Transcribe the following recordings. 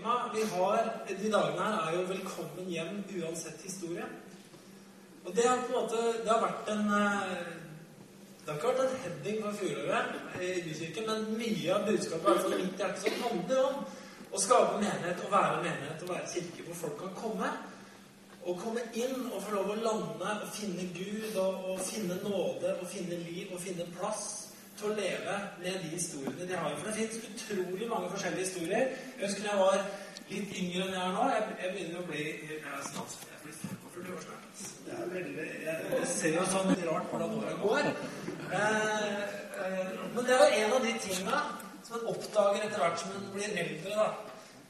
tema vi har de dagene her, er jo 'Velkommen hjem uansett historie'. Og det har på en måte Det har vært en eh, Det har ikke vært en heading for fjoråret i Bykirken, men mye av budskapet i hvert mitt hjerte som handler om å skape menighet, å være menighet, å være kirke hvor folk kan komme. Å komme inn og få lov å lande og finne Gud og, og finne nåde og finne liv og finne plass til å leve med de historiene de har. For det fins utrolig mange forskjellige historier. Jeg husker jeg var litt yngre enn jeg er nå. Jeg, jeg begynner å bli jeg er snart, jeg blir 45 år snart. Det er veldig, jeg, ser jo sånn rart hvordan åra går. Eh, eh, men det er jo en av de tinga som en oppdager etter hvert som en blir eldre. da.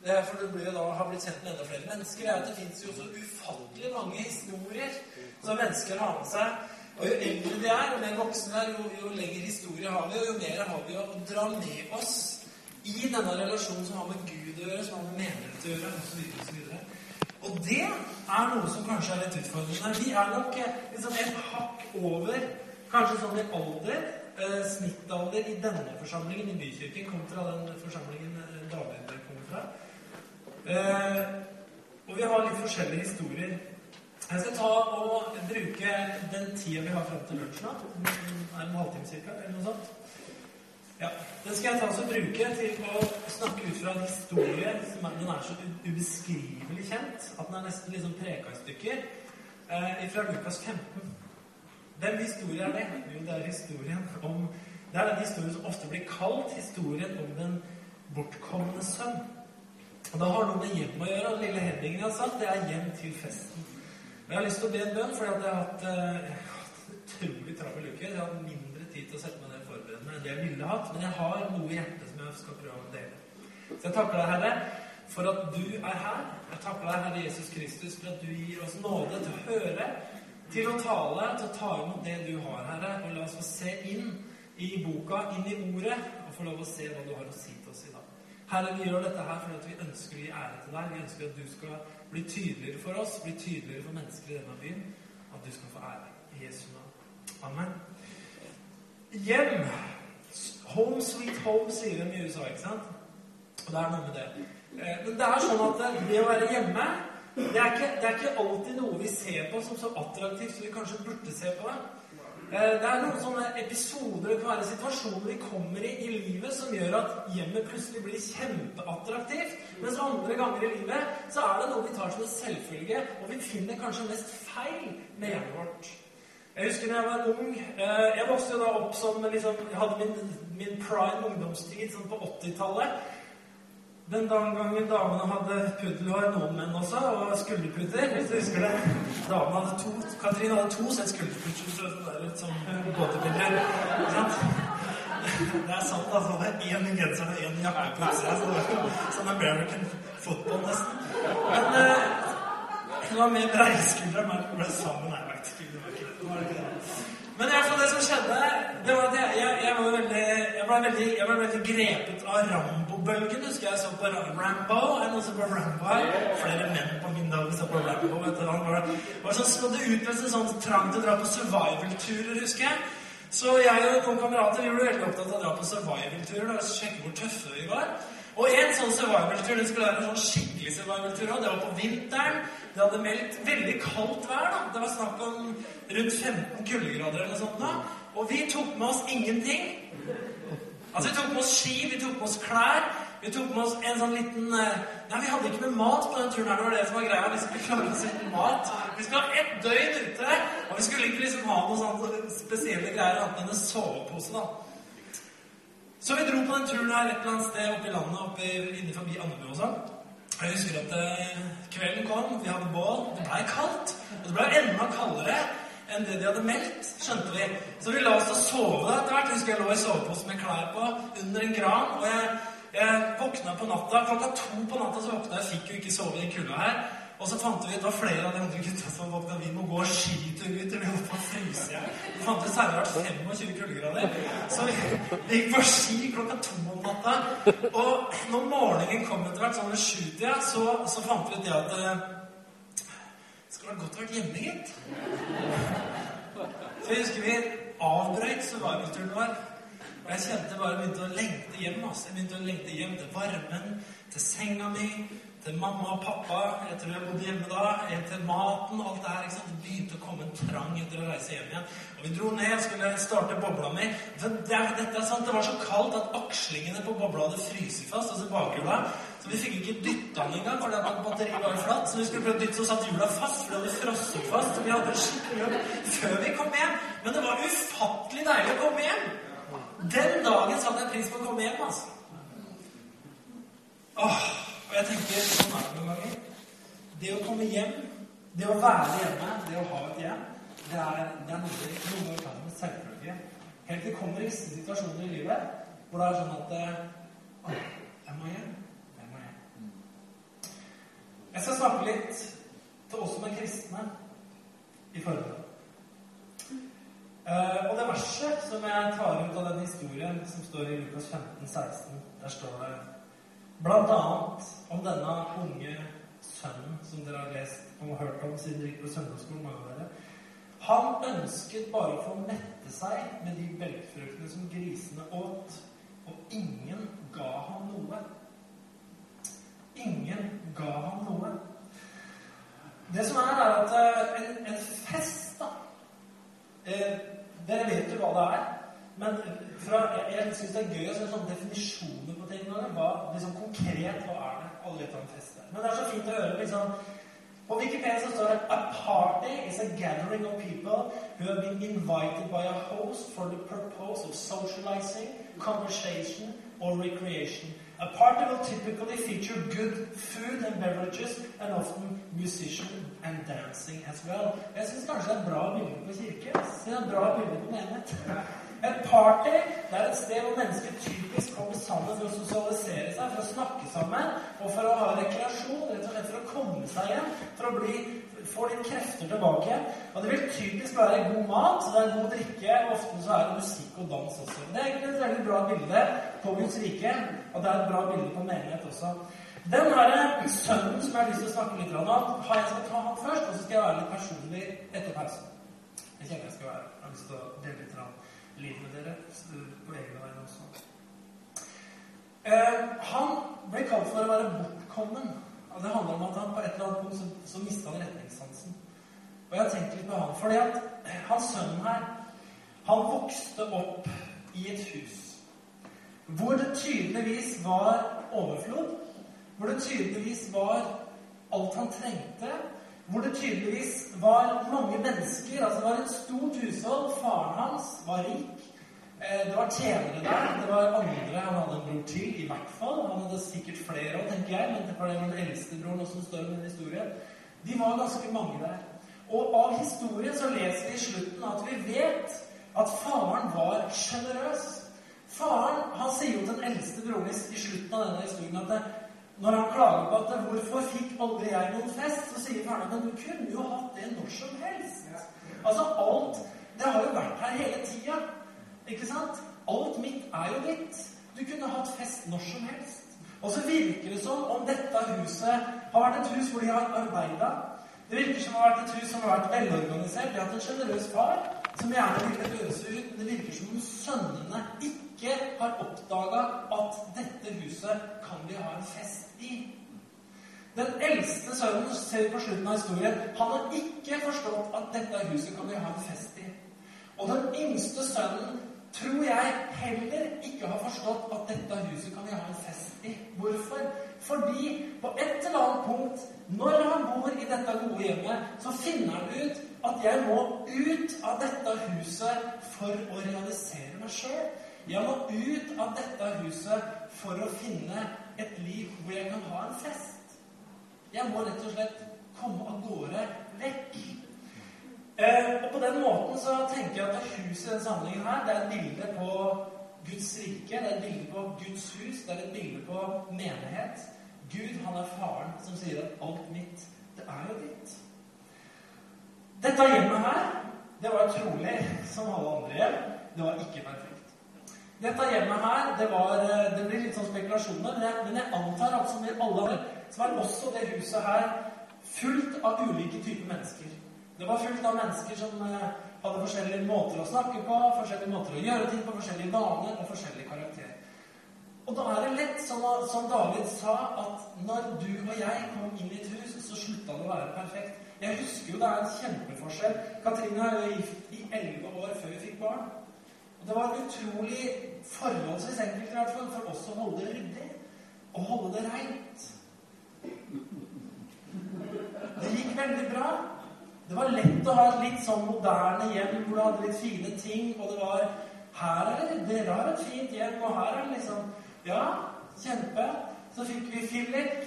Det er for det blir jo da har blitt kjent med enda flere mennesker. er at Det fins jo så ufattelig mange historier som mennesker har med seg. Og jo eldre de er, og mer voksne er, jo, jo lengre historie har vi, og jo mer har vi å dra med oss i denne relasjonen som har med Gud å gjøre, som har med menighet å gjøre, osv. Og, og det er noe som kanskje er litt utfordrende. Vi er nok liksom et hakk over, kanskje sånn i alder, eh, snittalder i denne forsamlingen i Bykirken kontra den forsamlingen eh, David kommer fra. Eh, og vi har litt forskjellige historier. Jeg skal ta og bruke den tida vi har fram til lunsj. Er en halvtime cirka, eller noe sånt? Ja. Den skal jeg ta og bruke til å snakke ut fra en historie som er, den er så ubeskrivelig kjent at den er nesten liksom preka i stykker. Eh, fra Lukas 15. Hvem historie er det? Jo, det er historien om Det er den historien som ofte blir kalt historien om den bortkomne sønn. Og Det har noe med hjem å gjøre. og lille Henningen har sagt, det er hjem til festen. Og Jeg har lyst til å be en bønn, fordi at jeg har hatt, eh, jeg har hatt en utrolig travel uke. Jeg har hatt mindre tid til å sette meg ned og forberede meg enn det jeg ville hatt. Men jeg har noe i hjertet som jeg skal prøve å dele. Så jeg takker deg, Herre, for at du er her. Jeg takker deg, Herre Jesus Kristus, for at du gir oss nåde til å høre, til å tale, til å ta imot det du har, Herre. Og la oss få se inn i boka, inn i ordet, og få lov å se hva du har å si til oss i dag. Herre, vi gjør dette her fordi vi ønsker å gi ære til deg. Vi ønsker at du skal bli tydeligere for oss, bli tydeligere for mennesker i denne byen. At du skal få ære. I Jesu navn. Amen. Hjem. Home sweet home, sier de i USA, ikke sant? Og det er noe med det. Eh, Men det er sånn at det å være hjemme det er, ikke, det er ikke alltid noe vi ser på som så attraktivt som vi kanskje burde se på det. Eh, Det er noen sånne episoder, det kan være situasjoner vi kommer i i livet som gjør at hjemmet plutselig blir kjempeattraktivt. Mens andre ganger i livet så er det noe vi tar som en selvfølge, og vi finner kanskje mest feil med hjemmet vårt. Jeg husker da jeg var ung eh, Jeg vokste jo da opp som liksom, Jeg hadde min, min prime ungdomstid sånn på 80-tallet. Den gangen damene hadde puddelhår, noen menn også, og skulderputter. Hvis du husker det. Damene hadde to, Katrin hadde to sett skulderputter. Så det er litt sånn gåtebilder. Ikke sant? Det er sant, altså. Det er én genser og én jakke på utsida. Så det er sånn American football, nesten. Men eh, det var mer breiskuldra enn meg. ble sammen. Nei, faktisk. Det var ikke det. Men i hvert fall det som skjedde, det var at jeg, jeg, jeg, var veldig, jeg, ble veldig, jeg ble veldig grepet av Rambo-bølgen. Husker jeg så på Rambo. Noen som på Rambo her? Flere menn på min dag så på Rambo. vet du. Han var, var sånn, skal det utløse en sånn trang til å dra på survival-turer, husker jeg. Så jeg og noen kamerater vi ble veldig opptatt av å dra på survival-turer og sjekke hvor tøffe vi var. Og en sånn survival-tur det skulle være en sånn skikkelig survival-tur òg. Det var på vinteren. Det hadde meldt veldig kaldt vær. da. Det var snakk om rundt 15 kuldegrader eller noe sånt. da. Og vi tok med oss ingenting. Altså, Vi tok med oss ski, vi tok med oss klær. Vi tok med oss en sånn liten eh, Nei, vi hadde ikke med mat på den turen. her, Det var det som var greia. Vi skulle klare oss uten mat. Vi skulle ha ett døgn ute. Og vi skulle ikke liksom ha noen sånne spesielle greier annet enn en sovepose. da. Så vi dro på den turen her et eller annet sted oppe i landet, oppe inne forbi Andebu og sånn. Jeg husker at eh, kvelden kom, vi hadde bål, det blei kaldt. Og det blei enda kaldere enn det de hadde meldt, skjønte vi. Så vi la oss og sove etter hvert. Jeg husker jeg lå i sovepose med klær på under en gran. Og jeg, jeg våkna på natta. Klokka to på natta så våkna jeg. Fikk jo ikke sove i kulda her. Og så fant vi ut, var flere av de andre gutta som våkna. Vi må gå skitur, gutter. Vi holdt på å fryse i hjel. Vi fant ut særlig at 25 kuldegrader. Så vi, vi gikk på ski klokka to om natta. Og når morgenen kom etter hvert, sånn ved sjutida, så, så fant vi ut det at eh, det skulle vært godt å vært hjemme, gitt. Så jeg husker vi avbrøt survivalturen vår. Og jeg kjente bare begynte å lengte hjem. Altså. Jeg begynte å lengte hjem til varmen, til senga mi, til mamma og pappa. Jeg tror jeg bodde hjemme da. Til maten, alt det her. ikke sant? Det begynte å komme en trang etter å reise hjem igjen. Og vi dro ned og skulle starte bobla mi. Det, dette er sant, det var så kaldt at akslingene på bobla hadde fryst fast. altså bakhjula. Så vi fikk ikke dytta den engang, fordi at batteriet var flatt. Så vi skulle prøve å dytte, så satt hjula fast, for det hadde frosset fast. Så vi hadde skikkelig jobb før vi kom hjem. Men det var ufattelig deilig å komme hjem. Den dagen satte jeg pris på å komme hjem, altså. Åh, og jeg tenker sånn er det noen ganger. Det å komme hjem, det å være hjemme, det å ha et hjem, det er, det er noe vi ganger tar med selvfølge. Helt til det kommer visse situasjoner i livet hvor det er sånn at Å, jeg må hjem. Jeg skal snakke litt til oss som er kristne i forhold Uh, og det verset som jeg tar ut av den historien som står i Lukas 15, 16, der står det blant annet om denne unge sønnen som dere har lest og hørt om siden dere gikk på søndagsskolen. mange av dere. Han ønsket bare å få mette seg med de belgfruktene som grisene åt, og ingen ga ham noe. Ingen ga ham noe. Det som er, er at eh, en, en fest, da eh, Dere vet jo hva det er. Men fra, jeg, jeg syns det er gøy å se sånne definisjoner på ting. Hva, liksom konkret, hva er det? Alle vet om fest. Men det er så fint å høre liksom På Wikipedia så står det A party is a gathering of people who have been invited by a host for the purpose of socializing, conversation or recreation. A party will typically feature good food and beverages, and often musician and dancing as well. Jeg syns kanskje det er et bra bilde på kirke. Det er et bra bilde på menighet. Et party det er et sted hvor mennesker typisk kommer sammen for å sosialisere seg, for å snakke sammen og for å ha rekreasjon. Rett og slett for å komme seg hjem, for å bli, få litt krefter tilbake. Og det vil typisk være god mat, så det er god drikke. og Ofte så er det musikk og dans også. Det er egentlig et veldig bra bilde på Guds rike, og det er et bra bilde på menighet også. Den her sønnen som jeg har lyst til å snakke litt om, har jeg skal ta han først, og så skal jeg være litt personlig etter pausen. Det kjenner jeg skal være. Jeg har lyst til å dele litt om livet med dere på egne vegne også. Eh, han ble kalt for å være bortkommen. Og det handler om at han på et eller annet punkt så, så mista han retningssansen. Og jeg har tenkt litt på han. Fordi at hans sønnen her, han vokste opp i et hus hvor det tydeligvis var overflod. Hvor det tydeligvis var alt han trengte. Hvor det tydeligvis var mange mennesker. altså Det var et stort hushold. Faren hans var rik. Eh, det var tjenere der. Det var andre. Han hadde en bror til, i hvert fall. Han hadde sikkert flere òg, tenker jeg. Men det var den eldste broren som står i den historien. De var ganske mange der. Og av historien så leser vi i slutten at vi vet at faren var sjenerøs. Faren han sier jo til den eldste broren i slutten av denne historien at når han klager på at 'Hvorfor fikk aldri jeg noen fest?' så sier faren men du kunne jo hatt det når som helst. Altså alt Det har jo vært her hele tida. Ikke sant? Alt mitt er jo ditt. Du kunne hatt fest når som helst. Og så virker det som om dette huset har vært et hus hvor de har arbeida. Det virker som om det har vært et hus som har vært velorganisert. De har hatt en sjenerøs far som gjerne ville øse ut. Det virker som om sønnene ikke har oppdaga at dette huset kan vi ha en fest i. Den eldste sønnen ser på slutten av historien, han har ikke forstått at dette huset kan vi ha en fest i. Og den yngste sønnen tror jeg heller ikke har forstått at dette huset kan vi ha en fest i. Hvorfor? Fordi på et eller annet punkt, når han bor i dette gode hjemmet, så finner han ut at jeg må ut av dette huset for å realisere meg sjøl. Jeg må ut av dette huset for å finne et liv hvor jeg kan ha en fest. Jeg må rett og slett komme av gårde vekk. Eh, og på den måten så tenker jeg at huset i denne sammenhengen her, det er et bilde på Guds rike. Det er et bilde på Guds hus. Det er et bilde på menighet. Gud, han er faren som sier at alt mitt, det er jo ditt. Dette hjemmet her, det var trolig som alle andre hjem. Det var ikke perfekt. Dette hjemmet her, det, var, eh, det blir litt sånn spekulasjoner, men jeg, men jeg antar at som i alle andre, så var også det huset her fullt av ulike typer mennesker. Det var fullt av mennesker som eh, hadde forskjellige måter å snakke på, forskjellige måter å gjøre ting på, forskjellige vaner og forskjellig karakter. Og da er det lett, som, som David sa, at når du og jeg kom inn i et hus, så slutta det å være perfekt. Jeg husker jo det er en kjempeforskjell. Katrine er jo gift i elleve år før vi fikk barn. Og det var utrolig forholdsvis enkelt i hvert fall for oss å holde det ryddig. Og holde det reint. Det gikk veldig bra. Det var lett å ha et litt sånn moderne hjem hvor du hadde litt fine ting, og det var Her er det Dere har et fint hjem, og her er det liksom Ja, kjempe. Så fikk vi Philip,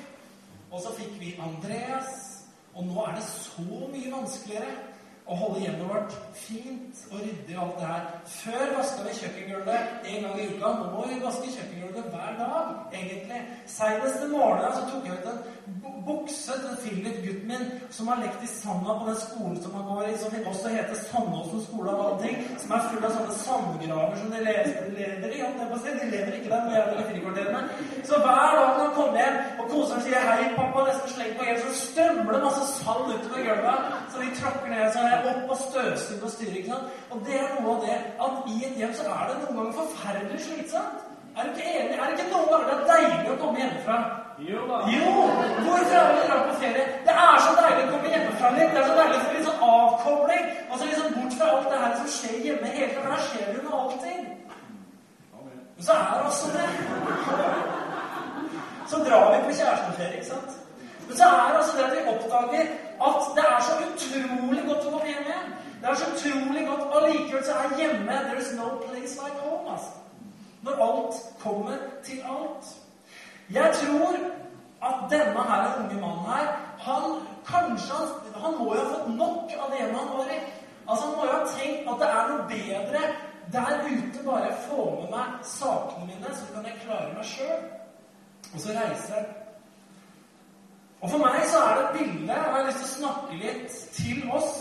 og så fikk vi Andreas. Og nå er det så mye vanskeligere å holde hjemmet vårt fint og ryddig og alt det her. Før vaska vi kjøkkengulvet en gang i uka. Nå må vi vaske kjøkkengulvet hver dag, egentlig. Senest i morgen så tok jeg ut en Philip, gutten min, som har lekt i sanda på den skolen som han går i, som også heter Sandåsen skole av alle ting, som er full av sånne sandgraver som de lever, i. De lever ikke der, men jeg er frikvarterene. Så hver dag når han kommer hjem og koseren sier 'hei, pappa', nesten slenger på hjem, så strømmer det masse sand utover gulvet, så vi tråkker ned. så opp og støvsuge og styr. ikke sant? Og det er noe av det at i et hjem så er det noen ganger forferdelig slitsomt. Er du ikke enig? Er det ikke noen ganger det er deilig å komme hjemmefra? Jo da. Jo! Hvorfor er vi drar på ferie? Det er så deilig å komme hjemmefra litt. Det er så deilig å få litt sånn avkobling. Altså liksom bort fra alt det her som skjer hjemme hele tiden. For der skjer det jo noe alltid. Men så er det også det. Så drar vi på kjæresteferie, ikke sant? Men så er det altså det at vi oppdager at det er så utrolig godt å komme hjem igjen. Det er så utrolig godt. Allikevel så er hjemme There's no place like home. altså. Når alt kommer til alt. Jeg tror at denne her unge mannen her han kanskje han, han må jo ha fått nok av det man var i. Altså Han må jo ha tenkt at det er noe bedre der ute bare få med meg sakene mine, så kan jeg klare meg sjøl. Og så reiser han og For meg så er det et bilde og jeg har lyst til å snakke litt til oss.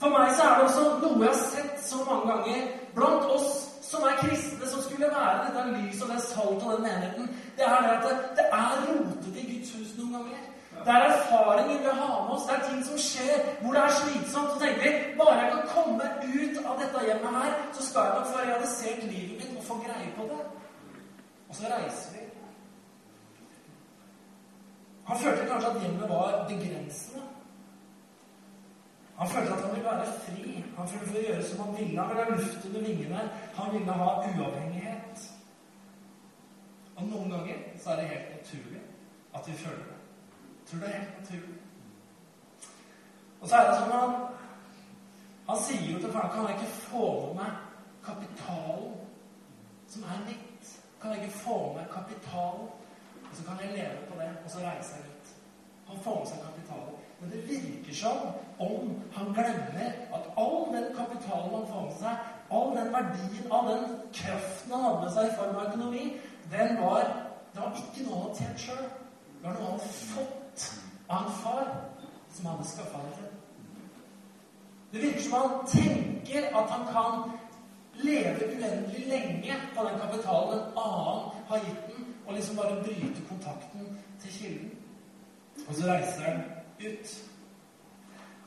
For meg så er det også noe jeg har sett så mange ganger blant oss som er kristne, som skulle være dette lys og det salt og den menigheten. Det er at det, det er rotete i Guds hus noen ganger. Det er erfaringer vi har med oss. Det er ting som skjer hvor det er slitsomt. Så tenker vi bare jeg kan komme ut av dette hjemmet her, så skal jeg nok få realisert livet mitt og få greie på det. Og så reiser vi. Han følte kanskje at hjemmet var begrensende. Han følte at han ville være fri. Han ville gjøre som han ville. Han ville ha luft under vingene. Han ville ha uavhengighet. Og noen ganger så er det helt naturlig at vi føler det. Jeg tror det er helt naturlig. Og så er det sånn han, han sier jo til faren Kan jeg ikke få med meg kapitalen som er mitt? Kan jeg ikke få med kapitalen? Og så kan jeg leve på det, og så reiser jeg ut. Han får med seg kapitalen. Men det virker som om han glemmer at all den kapitalen han får med seg, all den verdien, all den kraften han hadde med seg i form av økonomi, den var, det var ikke noe han hadde tjent sjøl. Det var noe han hadde fått av en far som han hadde skaffa det til. Det virker som han tenker at han kan leve uendelig lenge på den kapitalen en annen har gitt den, og liksom bare bryte kontakten til kilden. Og så reiser han ut.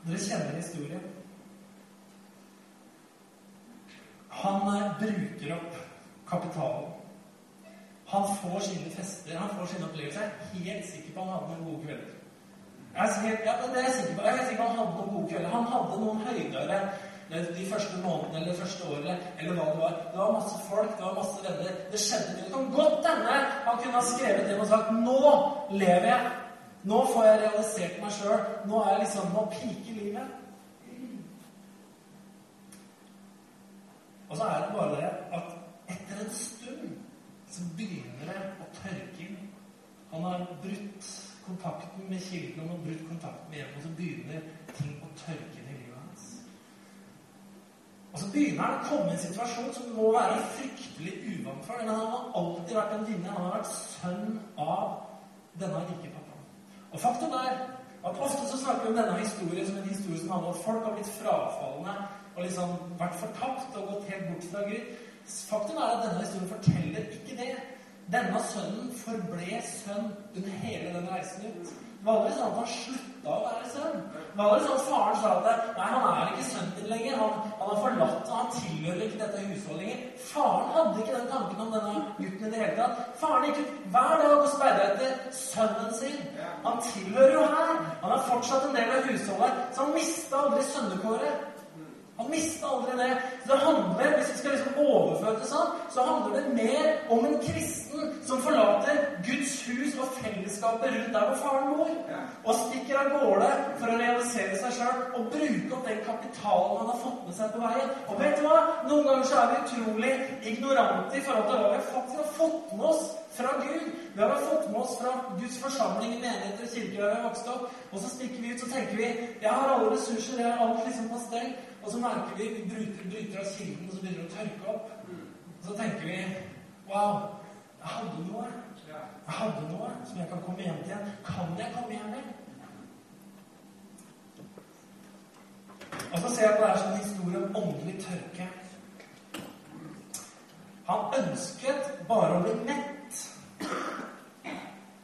Dere kjenner historien. Han eh, bruker opp kapitalen. Han får sine fester, han får sine opplevelser. Jeg er helt sikker på han hadde noen gode kvelder. Jeg er, helt, ja, det er jeg sikker på. Jeg er sikker på han hadde noen gode kvelder. Han hadde noen høydere de første månedene eller det første året, eller hva det var. Det var masse folk, det var masse venner. Det skjedde mye. Det kan godt hende han kunne ha skrevet det og sagt Nå lever jeg. Nå får jeg realisert meg sjøl. Nå er jeg liksom Nå piker livet. Og så er det bare det at etter en stund så begynner det å tørke inn. Han har brutt kontakten med kilden, han har brutt kontakten med hjemmet, og så begynner ting å tørke inn i livet hans. Og så begynner han å komme i en situasjon som må være fryktelig uvant for. Men han har alltid vært en vinner. Han har vært sønn av denne rike. Og faktum er at ofte så snakker vi om denne historien som en historie som handler om at folk har blitt frafalne og liksom vært fortapt og gått helt bort fra Gud. Faktum er at denne historien forteller ikke det. Denne sønnen forble sønn under hele den reisen ut. Det var aldri sånn at han slutta å være sønn. Det var aldri sånn at faren sa at nei, han er ikke sønnen din lenger. Han, han har forlatt han tilhører ikke dette husholdet lenger. Faren hadde ikke den tanken om denne gutten i det hele tatt. Faren gikk ut hver dag og speida etter sønnen sin. Han tilhører jo her. Han er fortsatt en del av husholdet, så han mista aldri sønnekåret. Han mista aldri det. Så det handler, Hvis vi skal liksom overføre det sånn, så handler det mer om en kristen som forlater Guds hus og fellesskapet rundt der hvor faren bor, og stikker av gårde for å realisere seg sjøl og bruke opp den kapitalen han har fått med seg på veien. Og vet du hva? Noen ganger så er vi utrolig ignorante i forhold til hva vi faktisk har fått med oss fra Gud. Vi har fått med oss fra Guds forsamling i menigheter og kirker der vi har vokst opp. Og så stikker vi ut så tenker vi jeg har alle ressurser, jeg har alt liksom på stell. Og så merker vi vi bryter, bryter av kilden, og så begynner det å tørke opp. Og så tenker vi Wow, jeg hadde noe. Jeg hadde noe som jeg kan komme hjem til igjen. Kan jeg komme hjem igjen? Og så ser jeg på det her som en historie om åndelig tørke. Han ønsket bare å bli mett.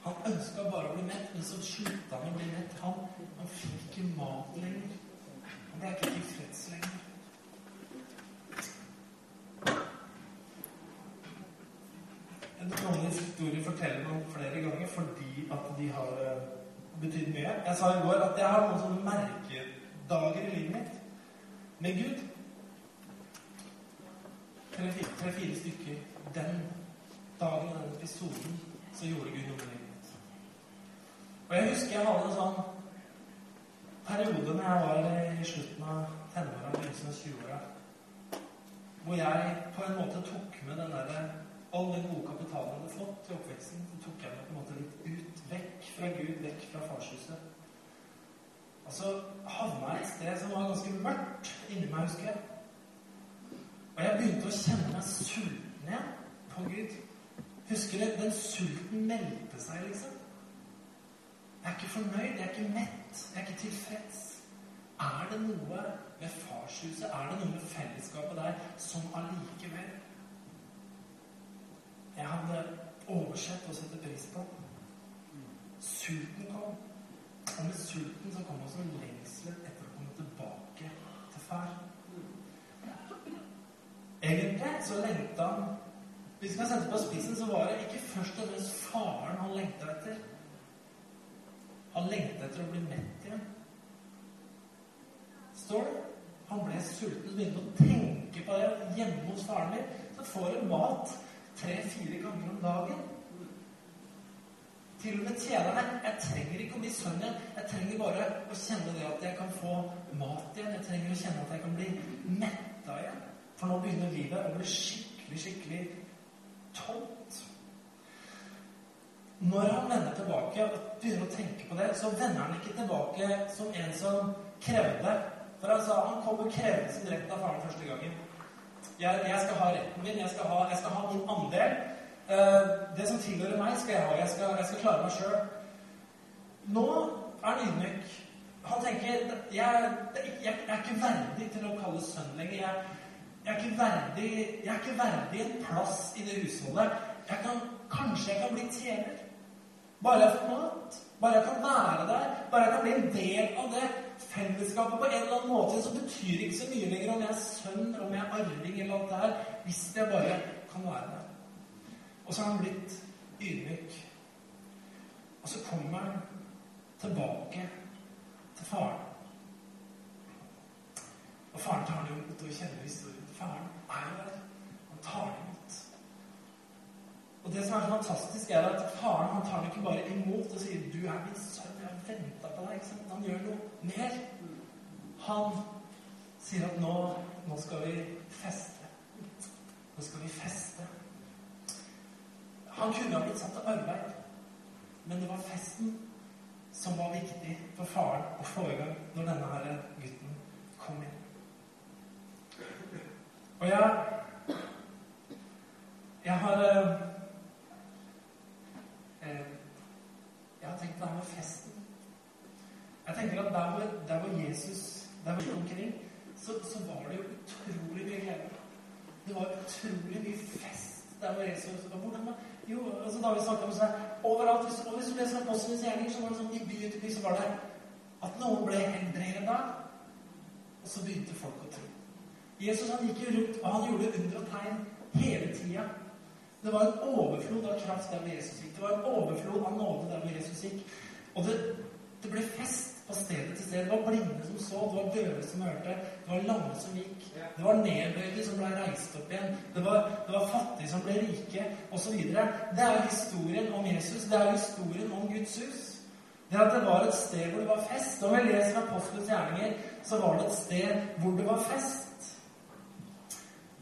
Han ønska bare å bli mett, men så slutta han å bli mett. Han, han fikk ikke mat lenger. Han ble ikke tilfreds lenger. En dårlig historie forteller man flere ganger fordi at de har uh, betydd mye. Jeg sa i går at jeg har noen sånne merkedager i livet mitt med Gud. Tre-fire tre, stykker. Den dagen, den episoden, så gjorde Gud noe med mitt. Og jeg husker jeg hadde en sånn periode når jeg var i slutten av tenåra, begynnelsen av 20-åra, hvor jeg på en måte tok med den der, all den gode kapitalen jeg hadde fått i oppveksten, så tok jeg meg på en måte litt ut, vekk fra Gud, vekk fra farshuset. Og så havna jeg et sted som var ganske mørkt inni meg, husker jeg. Og jeg begynte å kjenne meg sulten igjen på Gud. Husker du? Den sulten meldte seg, liksom. Jeg er ikke fornøyd, jeg er ikke mett, jeg er ikke tilfreds. Er det noe ved farshuset, er det noe med fellesskapet der som allikevel jeg hadde oversett å sette pris på? Sulten kom. Og med sulten så kom også lengselen etter å komme tilbake til far. Egentlig så lengta han Hvis vi kan sette på spissen, så var det ikke først og fremst faren han lengta etter. Han lengta etter å bli mett igjen. Står det? Han ble sulten og begynte å tenke på det hjemme hos faren min. Så får du mat tre-fire ganger om dagen. Til og med tjenerne. Jeg trenger ikke å bli sønnen igjen. Jeg trenger bare å kjenne det at jeg kan få mat igjen. Jeg trenger å kjenne at jeg kan bli metta igjen. For nå begynner livet å bli skikkelig, skikkelig tomt. Når han vender tilbake og begynner å tenke på det, så vender han ikke tilbake som en som krevde. For han sa han kom og krevde sin rett av faren første gangen. Jeg, jeg, skal ha retten min. Jeg skal ha, jeg skal ha min andel. Uh, det som tilhører meg, skal jeg ha. Jeg skal, jeg skal klare meg sjøl. Nå er han ydmyk. Han tenker jeg, jeg, er ikke verdig til å kalles sønn lenger. Jeg, er ikke verdig Jeg er ikke verdig en plass i det husholdet. Jeg kan, kanskje jeg kan bli tjener. Bare jeg får mat. Bare jeg kan være der. Bare jeg kan bli en del av det fellesskapet på en eller annen måte, så betyr det ikke så mye lenger om jeg er sønn, om jeg er arving eller alt det her, hvis jeg bare kan være der. Og så er han blitt ydmyk. Og så kommer han tilbake til faren. Og faren tar han imot, og kjenner historien. Faren er der. Han tar det imot. Og det som er så fantastisk, er at faren han tar det ikke bare imot og sier 'Du er min sønn. Jeg har venta på deg.' Han gjør noe mer. Han sier at nå, nå skal vi feste. Nå skal vi feste. Han kunne ha blitt satt til arbeid, men det var festen som var viktig for faren å få i gang når denne her gutten kom inn. Og jeg Jeg har Jeg har tenkt på det her med festen. Jeg tenker at der hvor, der hvor Jesus der hvor omkring, så, så, var det jo utrolig mye glede. Det var utrolig mye fest der hvor Jesus var. Hvordan, jo, altså Da vi snakket om seg, overalt. Hvis, og hvis du leser Apostlenes gjerninger, så var det sånn i by etter by så var det at noen ble helbreda, og så begynte folk å tro. Jesus han gikk jo rundt, og han gjorde under og tegn hele tida. Det var en overflod av kraft der hvor Jesus gikk. Det var en overflod av nåde der hvor Jesus gikk. Og det, det ble fest på stedet til sted. Det var blinde som så, det var døve som hørte, det var lamme som gikk. Det var nedbøyde som ble reist opp igjen. Det var, det var fattige som ble rike, osv. Det er historien om Jesus. Det er historien om Guds hus. Det at det var et sted hvor det var fest. Når vi leser Apostelens gjerninger, så var det et sted hvor det var fest.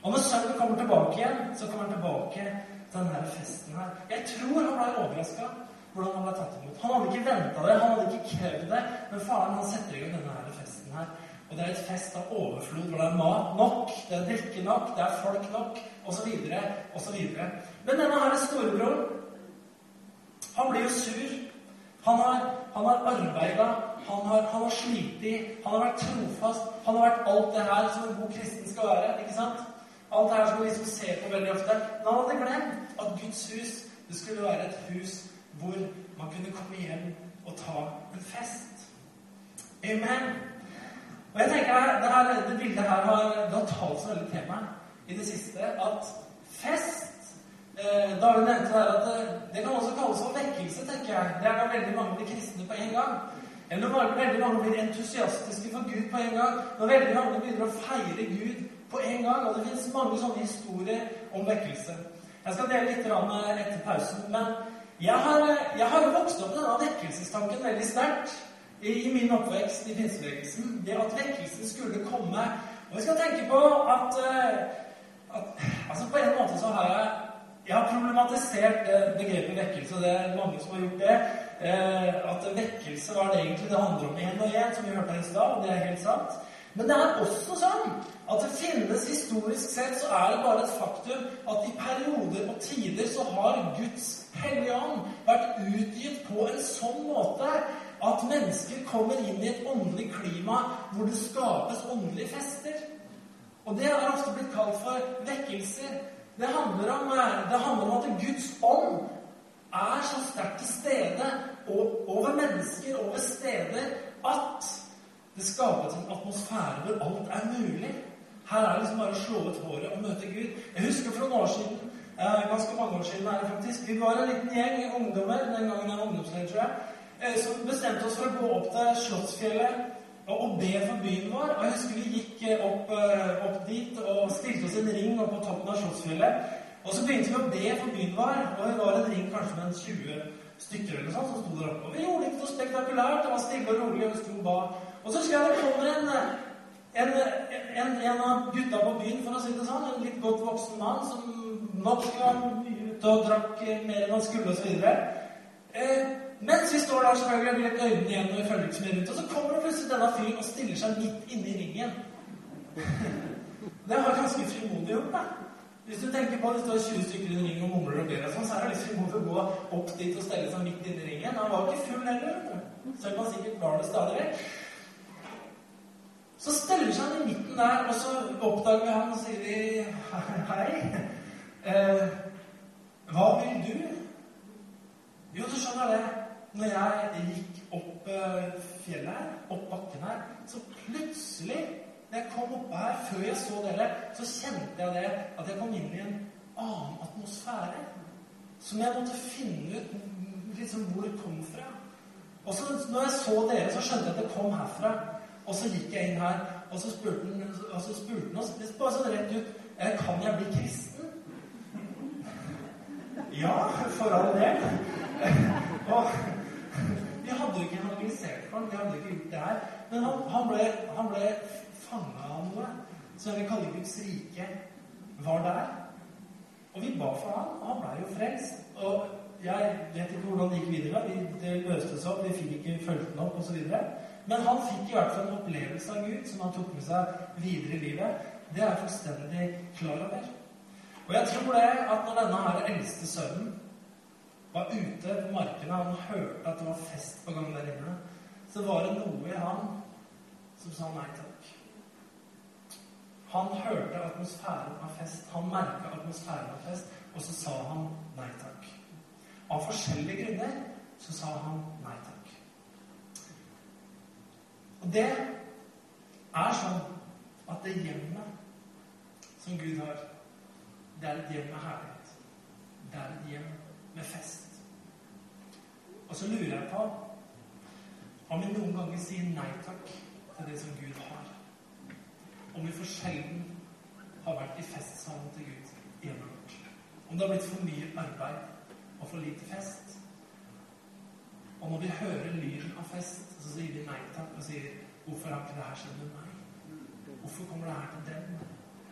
Og når sønnen kommer tilbake igjen, så kommer han tilbake til denne festen her. Jeg tror han ble overraska hvordan han ble tatt imot. Han hadde ikke venta det, han hadde ikke krevd det, men faren han setter i gang denne her festen her. Og det er et fest av overflod hvor det er mat nok, det er drikke nok, det er folk nok, osv., osv. Men denne her storebroren, han blir jo sur. Han har, han har arbeida, han har, han har slitt, han har vært trofast, han har vært alt det her som en god kristen skal være. ikke sant? Alt det her som vi liksom ser på veldig ofte. Men han hadde glemt at Guds hus det skulle være et hus hvor man kunne komme hjem og ta en fest. Amen. Og jeg tenker, det, her, det bildet her har, det har talt så veldig til meg i det siste at fest eh, hun nevnte nevnt det at det, det, kan også kalles for vekkelse, tenker jeg. Det er da veldig mange blir kristne på en gang. Eller når veldig mange blir entusiastiske for Gud på en gang. Når veldig mange begynner å feire Gud på en gang. Og det finnes mange sånne historier om vekkelse. Jeg skal dele litt etter pausen. men jeg har, jeg har vokst opp med denne vekkelsestanken veldig sterkt i, i, min oppvekst i pinsebevegelsen. Det at vekkelsen skulle komme. Og vi skal tenke på at, eh, at altså På en måte så har jeg jeg har problematisert begrepet vekkelse, det er mange som har gjort det. Eh, at vekkelse var det egentlig det handler om én og én, som vi hørte her i stad, og det er helt sant. Men det er også sånn at det finnes historisk sett så er det bare et faktum at i perioder og tider så har Guds hellige ånd vært utgitt på en sånn måte at mennesker kommer inn i et åndelig klima hvor det skapes åndelige fester. Og det har ofte blitt kalt for vekkelser. Det handler om, det handler om at Guds ånd er så sterkt til stede over mennesker, over steder, at det skapes en atmosfære hvor alt er mulig. Her er det liksom bare å slå ut håret og møte Gud. Jeg husker for noen år siden eh, ganske mange år siden det faktisk, Vi var en liten gjeng ungdommer den gangen jeg var ungdomsleder, tror jeg, eh, som bestemte oss for å gå opp til Slottsfjellet og be for byen vår. Og jeg husker vi gikk eh, opp, opp dit og stilte oss en ring opp på toppen av Slottsfjellet. Og så begynte vi å be for byen vår, og det var en ring kanskje med en 20 stykker eller sånn som sto der oppe. Og vi gjorde ikke noe spektakulært. Det var stille og rolig, og vi sto og ba. Og så skal det komme en, en, en, en, av gutta på byen, for å si det sånn, en litt godt voksen mann som nok var ute og drakk mer enn han skulle, osv. Eh, mens vi står der selvfølgelig med øynene igjen og følger ikke mye rundt, og så kommer plutselig denne fyren og stiller seg midt inne i ringen. Det var ganske frimodig gjort, da. Hvis du tenker på at det står 20 stykker i en ring og mumler og ber, sånn, så er det litt frimodig å gå opp dit og stelle seg midt inne i ringen. Han var ikke full heller, selv om han sikkert var det stadig vekk. Så steller han i midten der, og så oppdager vi ham og sier vi, Hei. Eh, hva vil du? Jo, du skjønner det. Når jeg gikk opp eh, fjellet her, opp bakken her, så plutselig, når jeg kom opp her, før jeg så dere, så kjente jeg det at jeg kom inn i en annen atmosfære. Som jeg måtte finne ut liksom hvor det kom fra. Og så når jeg så dere, så skjønte jeg at det kom herfra. Og så gikk jeg inn her, og så spurte han, og så spurte han oss bare sånn rett ut «Eh, Kan jeg bli kristen? Ja, for all del. Og vi hadde jo ikke evangelisert for ham, vi hadde ikke gjort det her. Men han, han ble, han ble fanga av noe Så jeg vil kalle Guds rike var der. Og vi ba for ham, og han ble jo frelst. Og jeg vet ikke hvordan det gikk videre. Vi, det løste seg opp, vi fikk ikke fulgt den opp, osv. Men han fikk i hvert fall en opplevelse av Gud som han tok med seg videre i livet. Det er jeg fullstendig klar over. Og jeg tror det at når denne her eldste sønnen var ute på markene og han hørte at det var fest på gang der inne, så var det noe i han som sa nei takk. Han hørte atmosfæren av fest. Han merka atmosfæren av fest, og så sa han nei takk. av forskjellige grunner så sa han nei takk. Og det er sånn at det hjemmet som Gud har, det er et hjem med herlighet. Det er et hjem med fest. Og så lurer jeg på om vi noen ganger sier nei takk til det som Gud har. Om vi for sjelden har vært i festsalen til Gud i hjemmet vårt. Om det har blitt for mye arbeid og for lite fest. Og når de hører lyden av fest, så sier de nei takk og sier 'Hvorfor har ikke det her skjedd med meg?' 'Hvorfor kommer det her til dem?'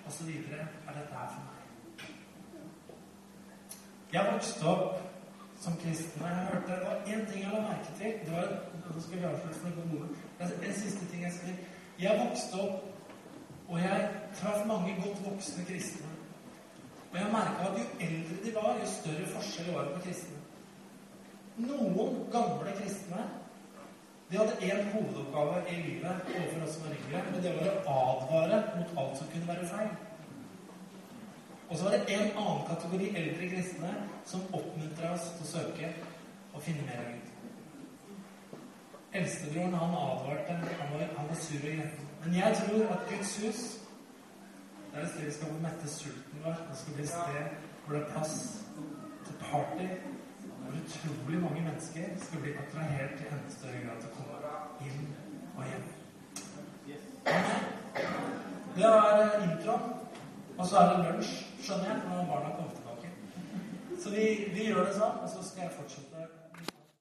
Og så videre. Er dette her for meg? Jeg vokste opp som kristen, jeg hørte det var én ting jeg la merke til. det var, Nå skal vi avslutte for noe gode. En siste ting jeg skal. Jeg vokste opp, og jeg traff mange godt voksne kristne. Og jeg merka at jo eldre de var, jo større forskjell var det på kristne. Noen gamle kristne de hadde én hovedoppgave i livet overfor oss som var yngre, men det var å advare mot alt som kunne være feil. Og så var det en annen kategori eldre kristne som oppmuntra oss til å søke og finne mer av Gud. Eldstebroren han advarte. Han var, han var sur og gretten. Men jeg tror at Guds hus det er et sted vi skal mette sulten vår. Det skal bli et sted hvor det er plass til party. Utrolig mange mennesker skal bli attrahert i enda større grad til å komme inn og hjem. Det er introen. Og så er det lunsj, skjønner jeg, når barna kommer tilbake. Så vi, vi gjør det sånn, og så skal jeg fortsette